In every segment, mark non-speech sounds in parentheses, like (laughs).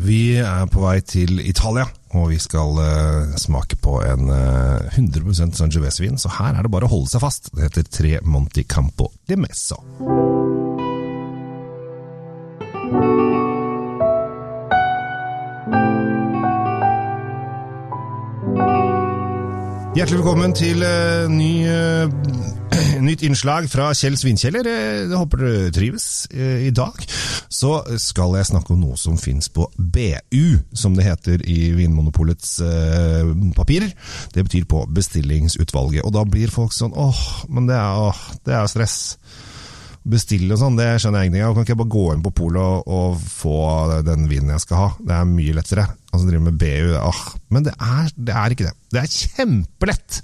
Vi er på vei til Italia, og vi skal uh, smake på en uh, 100% Sangiovese-vin, så her er det bare å holde seg fast. Det heter Tre Monti Campo di Messa. Hjertelig velkommen til uh, ny, nytt innslag fra Kjell Svinkjeller. Jeg håper dere trives. Uh, I dag så skal jeg snakke om noe som fins på BU, som det heter i Vinmonopolets papirer. Det betyr på bestillingsutvalget. Og da blir folk sånn åh, men det er, åh, det er stress bestille og sånn, det skjønner jeg ingenting av. Kan ikke jeg bare gå inn på polet og, og, få den vinen jeg skal ha? Det er mye lettere. Altså drive med BU, ah. Men det er, det er, ikke det. Det er kjempelett!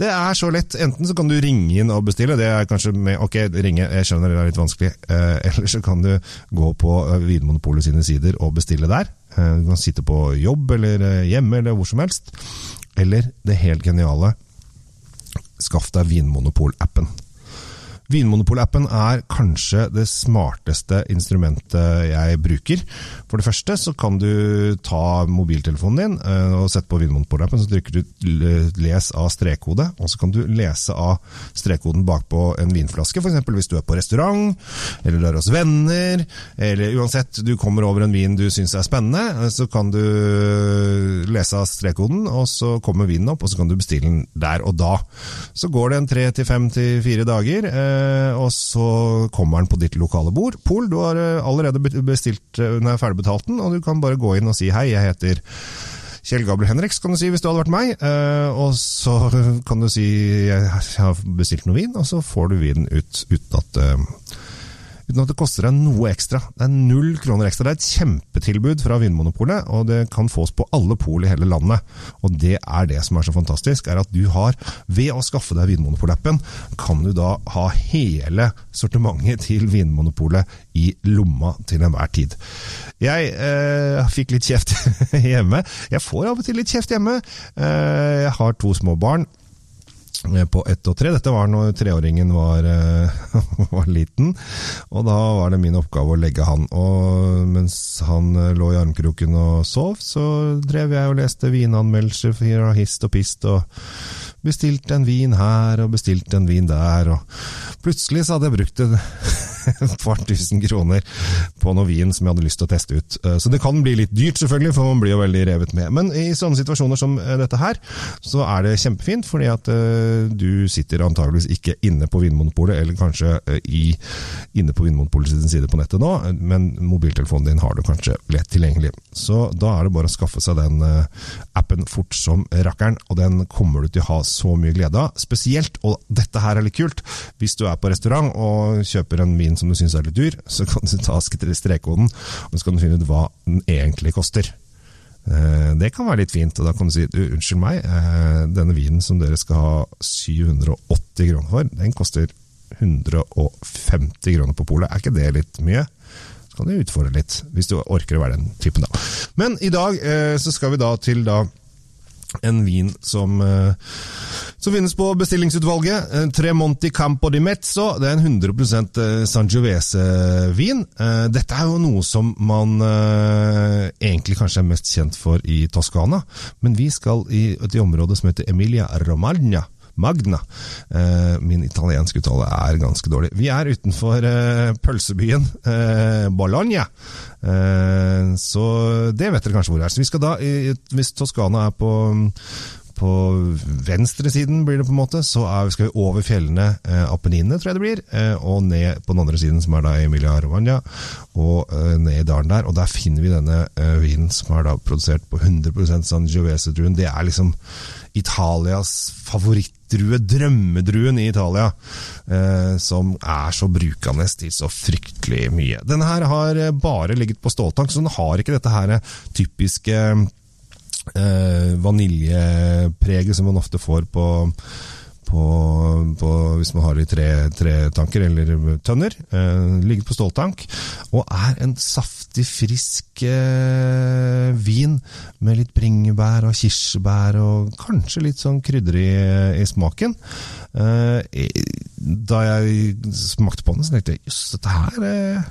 Det er så lett. Enten så kan du ringe inn og bestille, det er kanskje med Ok, ringe, jeg skjønner det er litt vanskelig. Eh, eller så kan du gå på eh, Vinmonopolet sine sider og bestille der. Eh, du kan sitte på jobb eller eh, hjemme eller hvor som helst. Eller det helt geniale, skaff deg Vinmonopol-appen. Vinmonopol-appen er kanskje det smarteste instrumentet jeg bruker. For det første så kan du ta mobiltelefonen din eh, og sette på Vinmonopol-appen, så trykker du 'les av strekkode', og så kan du lese av strekkoden bakpå en vinflaske, f.eks. hvis du er på restaurant, eller du er hos venner, eller uansett, du kommer over en vin du syns er spennende, eh, så kan du lese av strekkoden, og så kommer vinen opp, og så kan du bestille den der og da. Så går det en tre til fem til fire dager. Eh, og så kommer den på ditt lokale bord. Pol, du har allerede bestilt, den er ferdigbetalt den, og du kan bare gå inn og si hei, jeg heter Kjell Gabriel Henriks, kan du si, hvis du hadde vært meg. Og så kan du si jeg har bestilt noe vin, og så får du vinen ut uten at uten at det koster deg noe ekstra. Det er null kroner ekstra. Det er et kjempetilbud fra Vinmonopolet, og det kan fås på alle pol i hele landet. Og det er det som er så fantastisk, er at du har, ved å skaffe deg Vinmonopol-appen, kan du da ha hele sortimentet til Vinmonopolet i lomma til enhver tid. Jeg eh, fikk litt kjeft (laughs) hjemme. Jeg får av og til litt kjeft hjemme. Eh, jeg har to små barn på ett og tre. Dette var når treåringen var, (laughs) var, liten, og da var det min oppgave å legge han. Og mens han lå i armkroken og sov, så drev jeg og leste vinanmeldelser fra hist og pist, og bestilte en vin her og bestilte en vin der, og plutselig så hadde jeg brukt en (laughs) et par tusen kroner på noe vin som jeg hadde lyst til å teste ut. Eh, så det kan bli litt dyrt, selvfølgelig, for man blir jo veldig revet med. Men i sånne situasjoner som eh, dette her, så er det kjempefint, fordi at eh, du sitter antageligvis ikke inne på Vinmonopolet, eller kanskje i, inne på Vinmonopolet sin side på nettet nå, men mobiltelefonen din har du kanskje lett tilgjengelig. Så da er det bare å skaffe seg den appen fort som rakkeren, og den kommer du til å ha så mye glede av. Spesielt, og dette her er litt kult, hvis du er på restaurant og kjøper en vin vin som du syns er litt dyr, så kan du ta strekkoden, og så kan du finne ut hva den egentlig koster. Eh, det kan være litt fint, og da kan du si unnskyld meg, eh, denne vinen som dere skal ha 780 kroner for, den koster 150 kroner på polet. Er ikke det litt mye? Så kan du utfordre litt, hvis du orker å være den typen, da. Men i dag eh, så skal vi da til da en vin som, som finnes på bestillingsutvalget. Eh, Tremonti Campo di Mezzo. Det er en 100 eh, Sangiovese-vin. Dette er jo noe som man egentlig kanskje er mest kjent for i Toskana, men vi skal i et område som heter Emilia Romagna. Magna. Eh, min italienske uttale er ganske dårlig. Vi er utenfor eh, pølsebyen eh, Bologna. så det vet dere kanskje hvor det er. Så vi skal da, Hvis Toskana er på på venstresiden, blir det på en måte, så er, skal vi over fjellene eh, Apenninene, tror jeg det blir, eh, og ned på den andre siden, som er da Emilia Romagna, og eh, ned i dalen der. Og der finner vi denne eh, vinen som er da produsert på 100% Sangiovese-druen. Det er liksom Italias favorittdrue, drømmedruen i Italia, eh, som er så brukende til så fryktelig mye. Denne her har eh, bare ligget på ståltank, så den har ikke dette her typiske eh, vaniljepreget som man ofte får på på, på, hvis man har det i tre, tretanker eller tønner. Eh, ligger på ståltank. Og er en saftig, frisk eh, vin med litt bringebær og kirsebær og kanskje litt sånn krydder i, i smaken. Eh, da jeg smakte på den, så tenkte jeg jøss, dette her eh,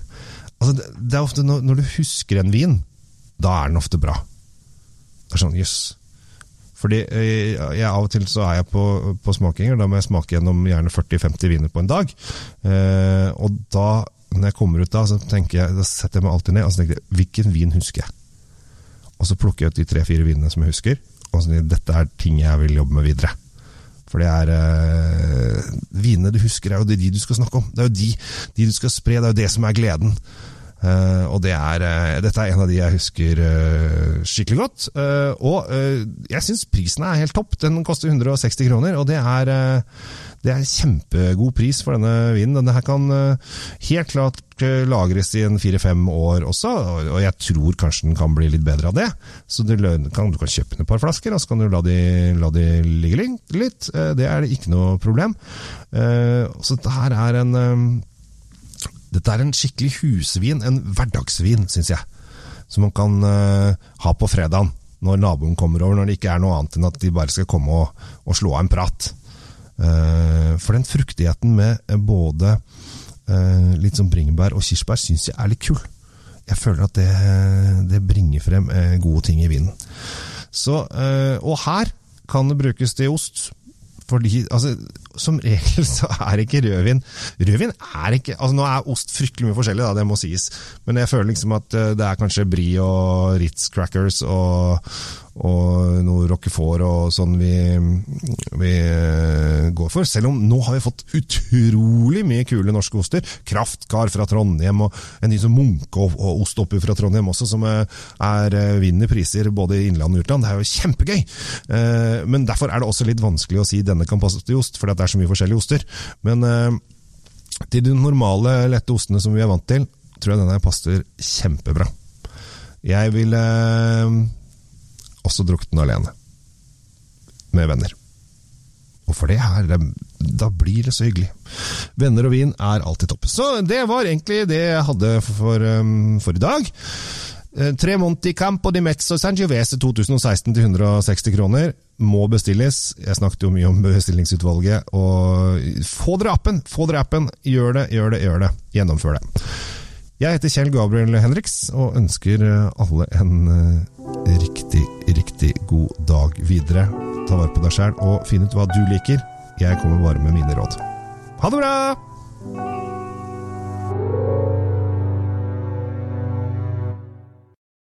altså det, det, er ofte når, når, du husker en vin da er den ofte bra. Er sånn, jøss. Fordi jeg, jeg, Av og til så er jeg på, på smakinger, da må jeg smake gjennom gjerne 40-50 viner på en dag. Eh, og da, når jeg kommer ut da, så tenker jeg, da setter jeg meg alltid ned og så tenker jeg, hvilken vin husker jeg? Og så plukker jeg ut de tre-fire vinene som jeg husker, og så tenker jeg, dette er ting jeg vil jobbe med videre. For det er eh, Vinene du husker, er jo de du skal snakke om. Det er jo de, de du skal spre, det er jo det som er gleden. Uh, og det er, uh, dette er en av de jeg husker uh, skikkelig godt. og jeg syns prisen er helt topp. Den koster 160 kroner, og det er, det er kjempegod pris for denne vinen. Denne her kan helt klart lagres i en fire-fem år også, og jeg tror kanskje den kan bli litt bedre av det. Så du kan, du kan kjøpe et par flasker, og så kan du la de, la de ligge litt. det er det ikke noe problem. så dette her er en dette er en skikkelig husvin, en hverdagsvin, syns jeg. Som man kan uh, ha på fredagen, når naboen kommer over, når det ikke er noe annet enn at de bare skal komme og, og slå av en prat. Uh, for den fruktigheten med både uh, litt sånn bringebær og kirsebær syns jeg er litt kul. Jeg føler at det, det bringer frem gode ting i vinen. Så, og her kan det brukes til ost. Fordi, altså, Som regel så er ikke rødvin Rødvin er ikke altså Nå er ost fryktelig mye forskjellig, da, det må sies. Men jeg føler liksom at eh, det er kanskje Brie og Ritz Crackers og, og Roquefort og sånn vi, vi, eh, går for. Selv om nå har vi fått utrolig mye kule norske oster. Kraftkar fra Trondheim og en ny som Munke og, og ost oppi fra Trondheim også, som eh, er eh, vinner priser både i innland og utland. Det er jo kjempegøy! Men derfor er det også litt vanskelig å si denne kan passe til ost, fordi det er så mye forskjellige oster. Men til de normale, lette ostene som vi er vant til, tror jeg denne passer kjempebra. Jeg ville også drukket den alene. Med venner. Og for det her, da blir det så hyggelig. Venner og vin er alltid topp. Så det var egentlig det jeg hadde for, um, for i dag. Eh, tre Monti Campo di Mezzo Sangiovese 2016 til 160 kroner. Må bestilles. Jeg snakket jo mye om bestillingsutvalget. Og få dere appen! Få dere appen! Gjør det, gjør det, gjør det. Gjennomfør det. Jeg heter Kjell Gabriel Henriks og ønsker alle en eh, riktig, riktig god dag videre. Ta vare på deg sjæl og finn ut hva du liker. Jeg kommer bare med mine råd. Ha det bra!